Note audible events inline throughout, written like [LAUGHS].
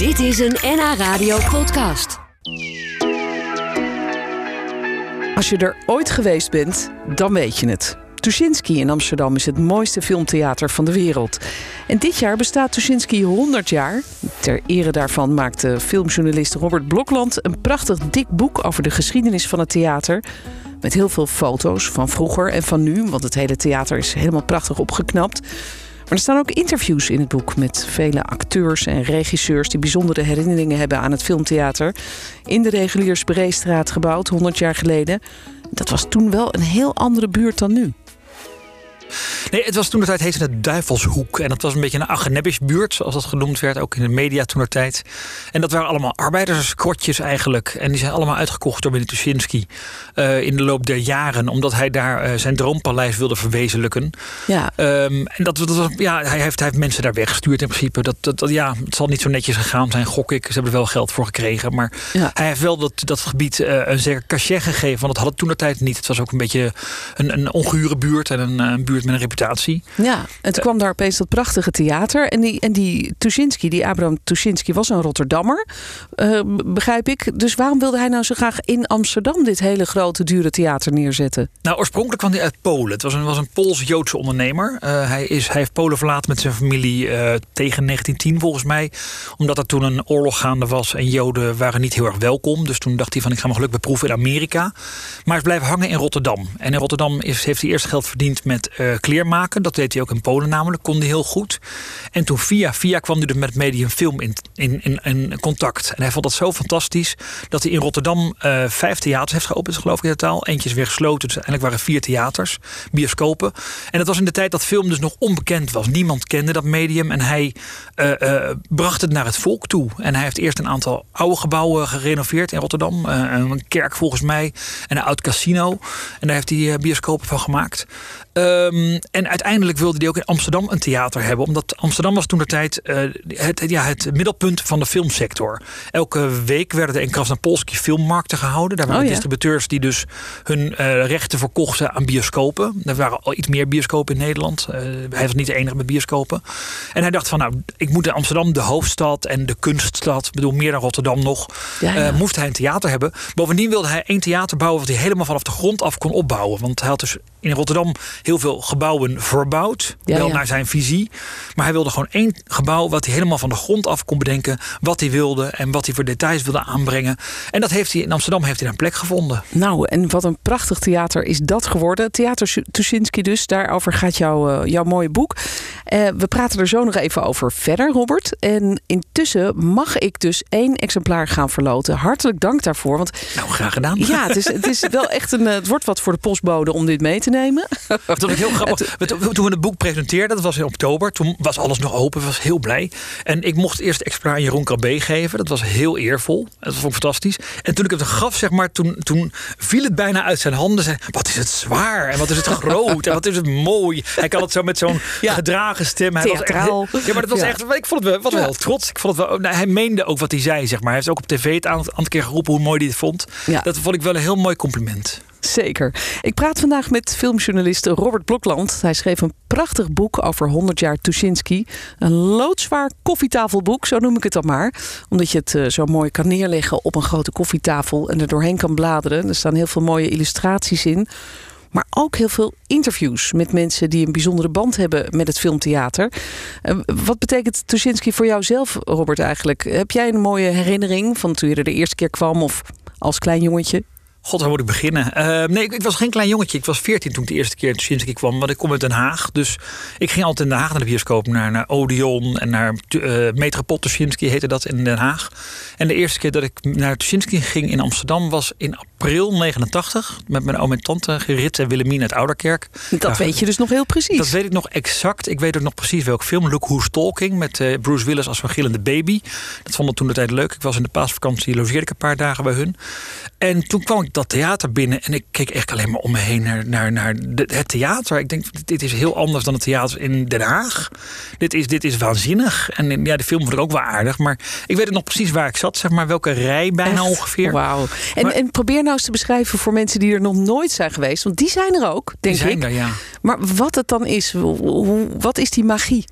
Dit is een NH Radio podcast. Als je er ooit geweest bent, dan weet je het. Tuschinski in Amsterdam is het mooiste filmtheater van de wereld. En dit jaar bestaat Tuschinski 100 jaar. Ter ere daarvan maakte filmjournalist Robert Blokland een prachtig dik boek over de geschiedenis van het theater. Met heel veel foto's van vroeger en van nu, want het hele theater is helemaal prachtig opgeknapt. Er staan ook interviews in het boek met vele acteurs en regisseurs die bijzondere herinneringen hebben aan het filmtheater. In de Reguliers Breestraat gebouwd, 100 jaar geleden. Dat was toen wel een heel andere buurt dan nu. Nee, het was toen de tijd heette het Duivelshoek. En dat was een beetje een Agenebbisch-buurt, zoals dat genoemd werd, ook in de media toen de tijd. En dat waren allemaal arbeiderskrotjes eigenlijk. En die zijn allemaal uitgekocht door meneer Tuschinski uh, in de loop der jaren, omdat hij daar uh, zijn droompaleis wilde verwezenlijken. Ja. Um, en dat, dat was, ja, hij heeft, hij heeft mensen daar weggestuurd in principe. Dat, dat, dat, ja, het zal niet zo netjes gegaan zijn, gok ik. Ze hebben er wel geld voor gekregen. Maar Ja. hij heeft wel dat, dat gebied uh, een zeker cachet gegeven, want dat had het toen de tijd niet. Het was ook een beetje een, een ongure buurt en een, een buurt met een reputatie. Ja, en toen kwam daar opeens dat prachtige theater. En die, en die Tuschinski, die Abraham Tuschinski, was een Rotterdammer, uh, begrijp ik. Dus waarom wilde hij nou zo graag in Amsterdam dit hele grote, dure theater neerzetten? Nou, oorspronkelijk kwam hij uit Polen. Het was een, was een Pools-Joodse ondernemer. Uh, hij, is, hij heeft Polen verlaten met zijn familie uh, tegen 1910 volgens mij. Omdat er toen een oorlog gaande was en Joden waren niet heel erg welkom. Dus toen dacht hij van ik ga mijn geluk beproeven in Amerika. Maar hij is blijven hangen in Rotterdam. En in Rotterdam is, heeft hij eerst geld verdiend met uh, kleermaken. Dat deed hij ook in Polen namelijk, kon hij heel goed. En toen via via kwam hij dus met medium film in, in, in, in, contact. En hij vond dat zo fantastisch dat hij in Rotterdam uh, vijf theaters heeft geopend, geloof ik in totaal. Eentje is weer gesloten, dus uiteindelijk waren vier theaters, bioscopen. En dat was in de tijd dat film dus nog onbekend was. Niemand kende dat medium en hij uh, bracht het naar het volk toe. En hij heeft eerst een aantal oude gebouwen gerenoveerd in Rotterdam. een kerk volgens mij en een oud casino. En daar heeft hij bioscopen van gemaakt. Um, en uiteindelijk wilde hij ook in Amsterdam een theater hebben. Omdat Amsterdam was toen de tijd uh, het, ja, het middelpunt van de filmsector. Elke week werden er in Krasnopolski filmmarkten gehouden. Daar waren oh, ja. distributeurs die dus hun uh, rechten verkochten aan bioscopen. Er waren al iets meer bioscopen in Nederland. Uh, hij was niet de enige met bioscopen. En hij dacht van nou, ik moet in Amsterdam, de hoofdstad en de kunststad. Ik bedoel, meer dan Rotterdam nog. Ja, ja. moest hij een theater hebben. Bovendien wilde hij één theater bouwen wat hij helemaal vanaf de grond af kon opbouwen. Want hij had dus in Rotterdam heel veel gebouwen verbouwd. Ja, wel ja. naar zijn visie. Maar hij wilde gewoon één gebouw wat hij helemaal van de grond af kon bedenken. Wat hij wilde en wat hij voor details wilde aanbrengen. En dat heeft hij in Amsterdam heeft hij een plek gevonden. Nou, en wat een prachtig theater is dat geworden. Theater Tuschinski dus, daarover gaat jouw, uh, jouw mooie boek. Uh, we praten er zo nog even over verder, Robert. En intussen mag ik dus één exemplaar gaan verloten. Hartelijk dank daarvoor. Want, nou, graag gedaan. Ja, het is, [LAUGHS] het is wel echt een. Het wordt wat voor de postbode om dit mee te nemen. [LAUGHS] Dat was heel grappig. Toen we het boek presenteerden, dat was in oktober. Toen was alles nog open, was heel blij. En ik mocht eerst exemplaar aan Jeroen Krabbe geven. Dat was heel eervol. Dat vond ik fantastisch. En toen ik het gaf, zeg maar, toen, toen viel het bijna uit zijn handen. Zei, wat is het zwaar en wat is het [LAUGHS] groot en wat is het mooi. Hij kan het zo met zo'n ja. gedragen stem. Hij Theatraal. Was echt, ja, maar dat was ja. echt. Ik vond het wel, was wel ja. trots. Ik vond het wel, nou, hij meende ook wat hij zei, zeg maar. Hij heeft ook op tv het aantal keer geroepen hoe mooi hij het vond. Dat vond ik wel een heel mooi compliment. Zeker. Ik praat vandaag met filmjournalist Robert Blokland. Hij schreef een prachtig boek over 100 jaar Tuschinski. Een loodzwaar koffietafelboek, zo noem ik het dan maar. Omdat je het uh, zo mooi kan neerleggen op een grote koffietafel en er doorheen kan bladeren. Er staan heel veel mooie illustraties in. Maar ook heel veel interviews met mensen die een bijzondere band hebben met het filmtheater. Uh, wat betekent Tuschinski voor jou zelf, Robert, eigenlijk? Heb jij een mooie herinnering van toen je er de eerste keer kwam of als klein jongetje? God, waar moet ik beginnen? Uh, nee, ik, ik, was geen klein jongetje. Ik was 14 toen ik de eerste keer in kwam. Want ik kom uit Den Haag. Dus ik ging altijd in Den Haag naar de bioscoop. Naar, naar Odeon en naar uh, Metropol Tuschinski heette dat in Den Haag. En de eerste keer dat ik naar Tuschinski ging in Amsterdam was in april 89. Met mijn oom en tante Gerrit en Willemien uit Ouderkerk. Dat weet je dus nog heel precies. Dat weet ik nog exact. Ik weet ook nog precies welke film. Look Who's Talking met uh, Bruce Willis als een gillende baby. Dat vond ik toen de tijd leuk. Ik was in de paasvakantie, logeerde ik een paar dagen bij hun. En toen kwam ik dat theater binnen en ik keek echt alleen maar om me heen naar, naar, naar het theater. Ik denk, dit is heel anders dan het theater in Den Haag. Dit is, dit is waanzinnig. En ja, de film vond ik ook wel aardig. Maar ik weet het nog precies waar ik zat, zeg maar, welke rij bijna echt? ongeveer. Wauw. En, maar, en probeer nou eens te beschrijven voor mensen die er nog nooit zijn geweest. Want die zijn er ook, denk die zijn ik. Er, ja. Maar wat het dan is, hoe, wat is die magie?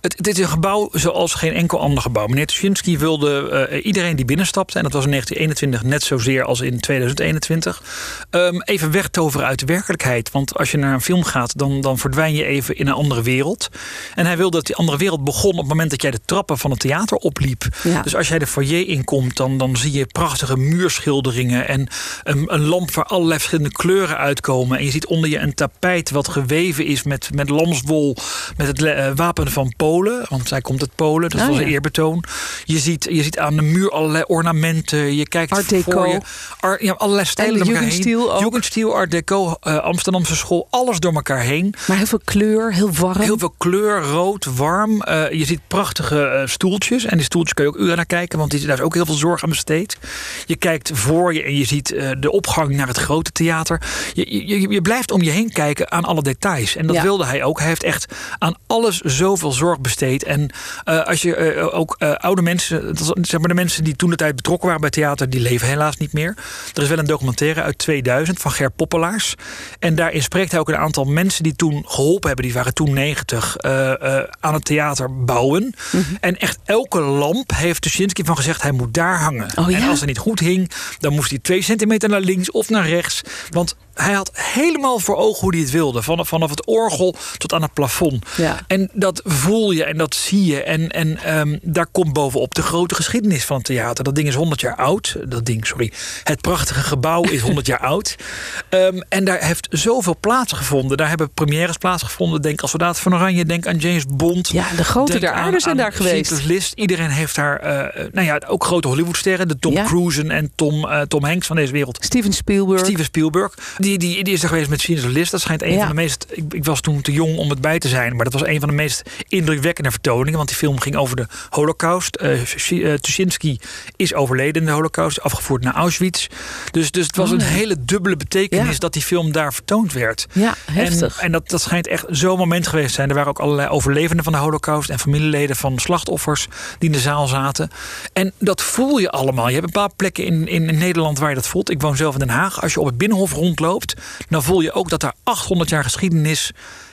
Het, het, is een gebouw zoals geen enkel ander gebouw. Meneer Tuschinski wilde uh, iedereen die binnenstapte, en dat was in 1921 net zozeer als in 2021, um, even wegtoveren uit de werkelijkheid. Want als je naar een film gaat, dan, dan verdwijn je even in een andere wereld. En hij wilde dat die andere wereld begon op het moment dat jij de trappen van het theater opliep. Ja. Dus als jij de foyer inkomt, dan, dan zie je prachtige muurschilderingen en een, een lamp waar allerlei verschillende kleuren uitkomen. En je ziet onder je een tapijt wat geweven is met, met lamswol, met het uh, wapen van Polen want zij komt uit Polen, dat oh, was een eerbetoon. Je ziet, je ziet aan de muur allerlei ornamenten. Je kijkt Art Deco. voor je. Ar, ja, allerlei stijlen door elkaar heen. Jugendstil, Art Deco, uh, Amsterdamse school. Alles door elkaar heen. Maar heel veel kleur, heel warm. Heel veel kleur, rood, warm. Uh, je ziet prachtige uh, stoeltjes. En die stoeltjes kun je ook uren naar kijken, want die, daar is ook heel veel zorg aan besteed. Je kijkt voor je en je ziet de opgang naar het grote theater. Je, je, je blijft om je heen kijken aan alle details. En dat ja. wilde hij ook. Hij heeft echt aan alles zoveel zorg besteed. En uh, als je uh, ook uh, oude mensen, zeg maar de mensen die toen de tijd betrokken waren bij theater, die leven helaas niet meer. Er is wel een documentaire uit 2000 van Ger Poppelaars. En daarin spreekt hij ook een aantal mensen die toen geholpen hebben, die waren toen 90, aan het theater bouwen. Mm -hmm. En echt elke lamp heeft Tuschinski van gezegd, hij moet daar hangen. Oh, ja? En als hij niet goed hing, dan moest hij twee centimeter naar links of naar rechts. Want hij had helemaal voor ogen hoe hij het wilde. Vanaf, vanaf het orgel tot aan het plafond. Ja. En dat voel je en dat zie je. En, en um, daar komt bovenop de grote geschiedenis van het theater. Dat ding is 100 jaar oud. Dat ding, sorry. Het prachtige gebouw is 100 jaar oud. Um, en daar heeft zoveel plaatsgevonden. Daar hebben premières plaatsgevonden. Denk aan Soldaat van Oranje. Denk aan James Bond. Ja, de grote der aarde zijn daar geweest. List. Iedereen heeft daar, uh, nou ja, ook grote Hollywoodsterren. De Tom ja. Cruise en Tom, uh, Tom Hanks van deze wereld. Steven Spielberg. Steven Spielberg. Die, die, die is er geweest met Schindler's List. Dat schijnt een ja. van de meest... Ik, ik, was toen te jong om het bij te zijn. Maar dat was een van de meest indrukwekkende vertoningen. Want die film ging over de holocaust. Uh, Tuschinski is overleden in de holocaust. Afgevoerd naar Auschwitz. Dus, dus het was oh, een hele dubbele betekenis ja. dat die film daar vertoond werd. Ja, heftig. En, en dat, dat schijnt echt zo'n moment geweest te zijn. Er waren ook allerlei overlevenden van de holocaust. En familieleden van slachtoffers die in de zaal zaten. En dat voel je allemaal. Je hebt een paar plekken in, in, in Nederland waar je dat voelt. Ik woon zelf in Den Haag. Als je op het Binnenhof rondloopt dan voel je ook dat er 800 jaar geschiedenis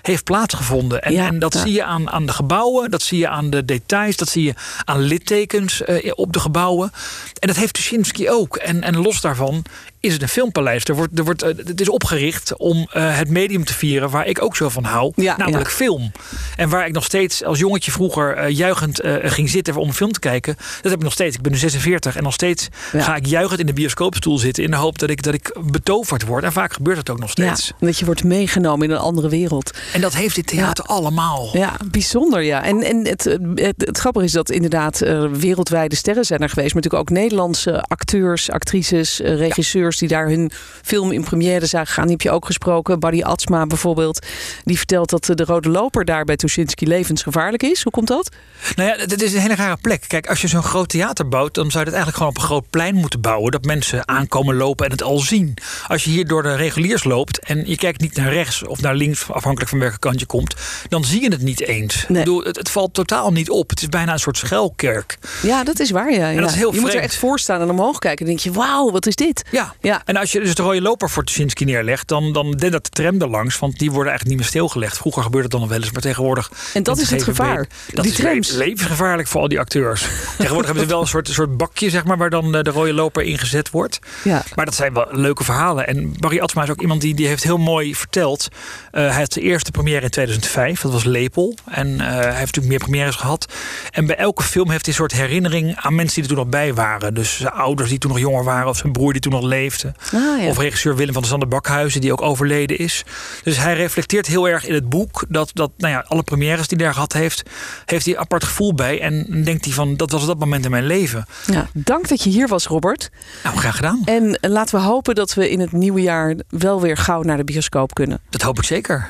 heeft plaatsgevonden. En, ja, en dat ja. zie je aan, aan de gebouwen, dat zie je aan de details, dat zie je aan littekens uh, op de gebouwen. En dat heeft Tuschinski ook. En, en los daarvan is het een filmpaleis. Er wordt, er wordt, uh, het is opgericht om uh, het medium te vieren waar ik ook zo van hou, ja, namelijk ja. film. En waar ik nog steeds als jongetje vroeger juichend ging zitten om een film te kijken, dat heb ik nog steeds. Ik ben nu 46 en nog steeds ga ik juichend in de bioscoopstoel zitten in de hoop dat ik, dat ik betoverd word. En vaak gebeurt het ook nog steeds. dat je wordt meegenomen in een andere wereld. En dat heeft dit theater ja. allemaal. Ja, bijzonder ja. En, en het, het, het grappige is dat inderdaad uh, wereldwijde sterren zijn er geweest. Maar natuurlijk ook Nederlandse acteurs, actrices, uh, regisseurs... Ja. die daar hun film in première zagen gaan. Die heb je ook gesproken. Barry Atsma bijvoorbeeld. Die vertelt dat de Rode Loper daar bij Tuschinski levensgevaarlijk is. Hoe komt dat? Nou ja, het is een hele rare plek. Kijk, als je zo'n groot theater bouwt... dan zou je het eigenlijk gewoon op een groot plein moeten bouwen. Dat mensen aankomen lopen en het al zien. Als je hier door de reguliers loopt... en je kijkt niet naar rechts of naar links... afhankelijk van welke kant je komt, dan zie je het niet eens. Nee. Bedoel, het, het, valt totaal niet op. Het is bijna een soort schuilkerk. Ja, dat is waar. Ja. En dat is heel je vreemd. moet er echt voor staan en omhoog kijken. Dan denk je, wauw, wat is dit? Ja. ja. En als je dus de rode loper voor Tuschinski neerlegt, dan, dan dendert de tram er langs. Want die worden eigenlijk niet meer stilgelegd. Vroeger gebeurde het dan nog wel eens, maar tegenwoordig. En dat is het gevaar. Dat die is trams. levensgevaarlijk voor al die acteurs. [LAUGHS] tegenwoordig hebben ze wel een soort, een soort bakje, zeg maar, waar dan de rode loper ingezet wordt. Ja. Maar dat zijn wel leuke verhalen. En Barry Atsma is ook iemand die, die heeft heel mooi verteld. Uh, hij had de eerste première in 2005. Dat was Lepel. En uh, hij heeft natuurlijk meer premières gehad. En bij elke film heeft hij een soort herinnering aan mensen die er toen nog bij waren. Dus zijn ouders die toen nog jonger waren. Of zijn broer die toen nog leefde. Ah, ja. Of regisseur Willem van der Sander Bakhuizen die ook overleden is. Dus hij reflecteert heel erg in het boek. Dat, dat nou ja, alle premières die hij daar gehad heeft. Heeft hij een apart gevoel bij. En denkt hij van dat was dat moment in mijn leven. Ja, dank dat je hier was Robert. Nou, graag gedaan. En laten we hopen dat we in het nieuwe jaar wel weer gauw naar de bioscoop kunnen. Dat hoop ik zeker.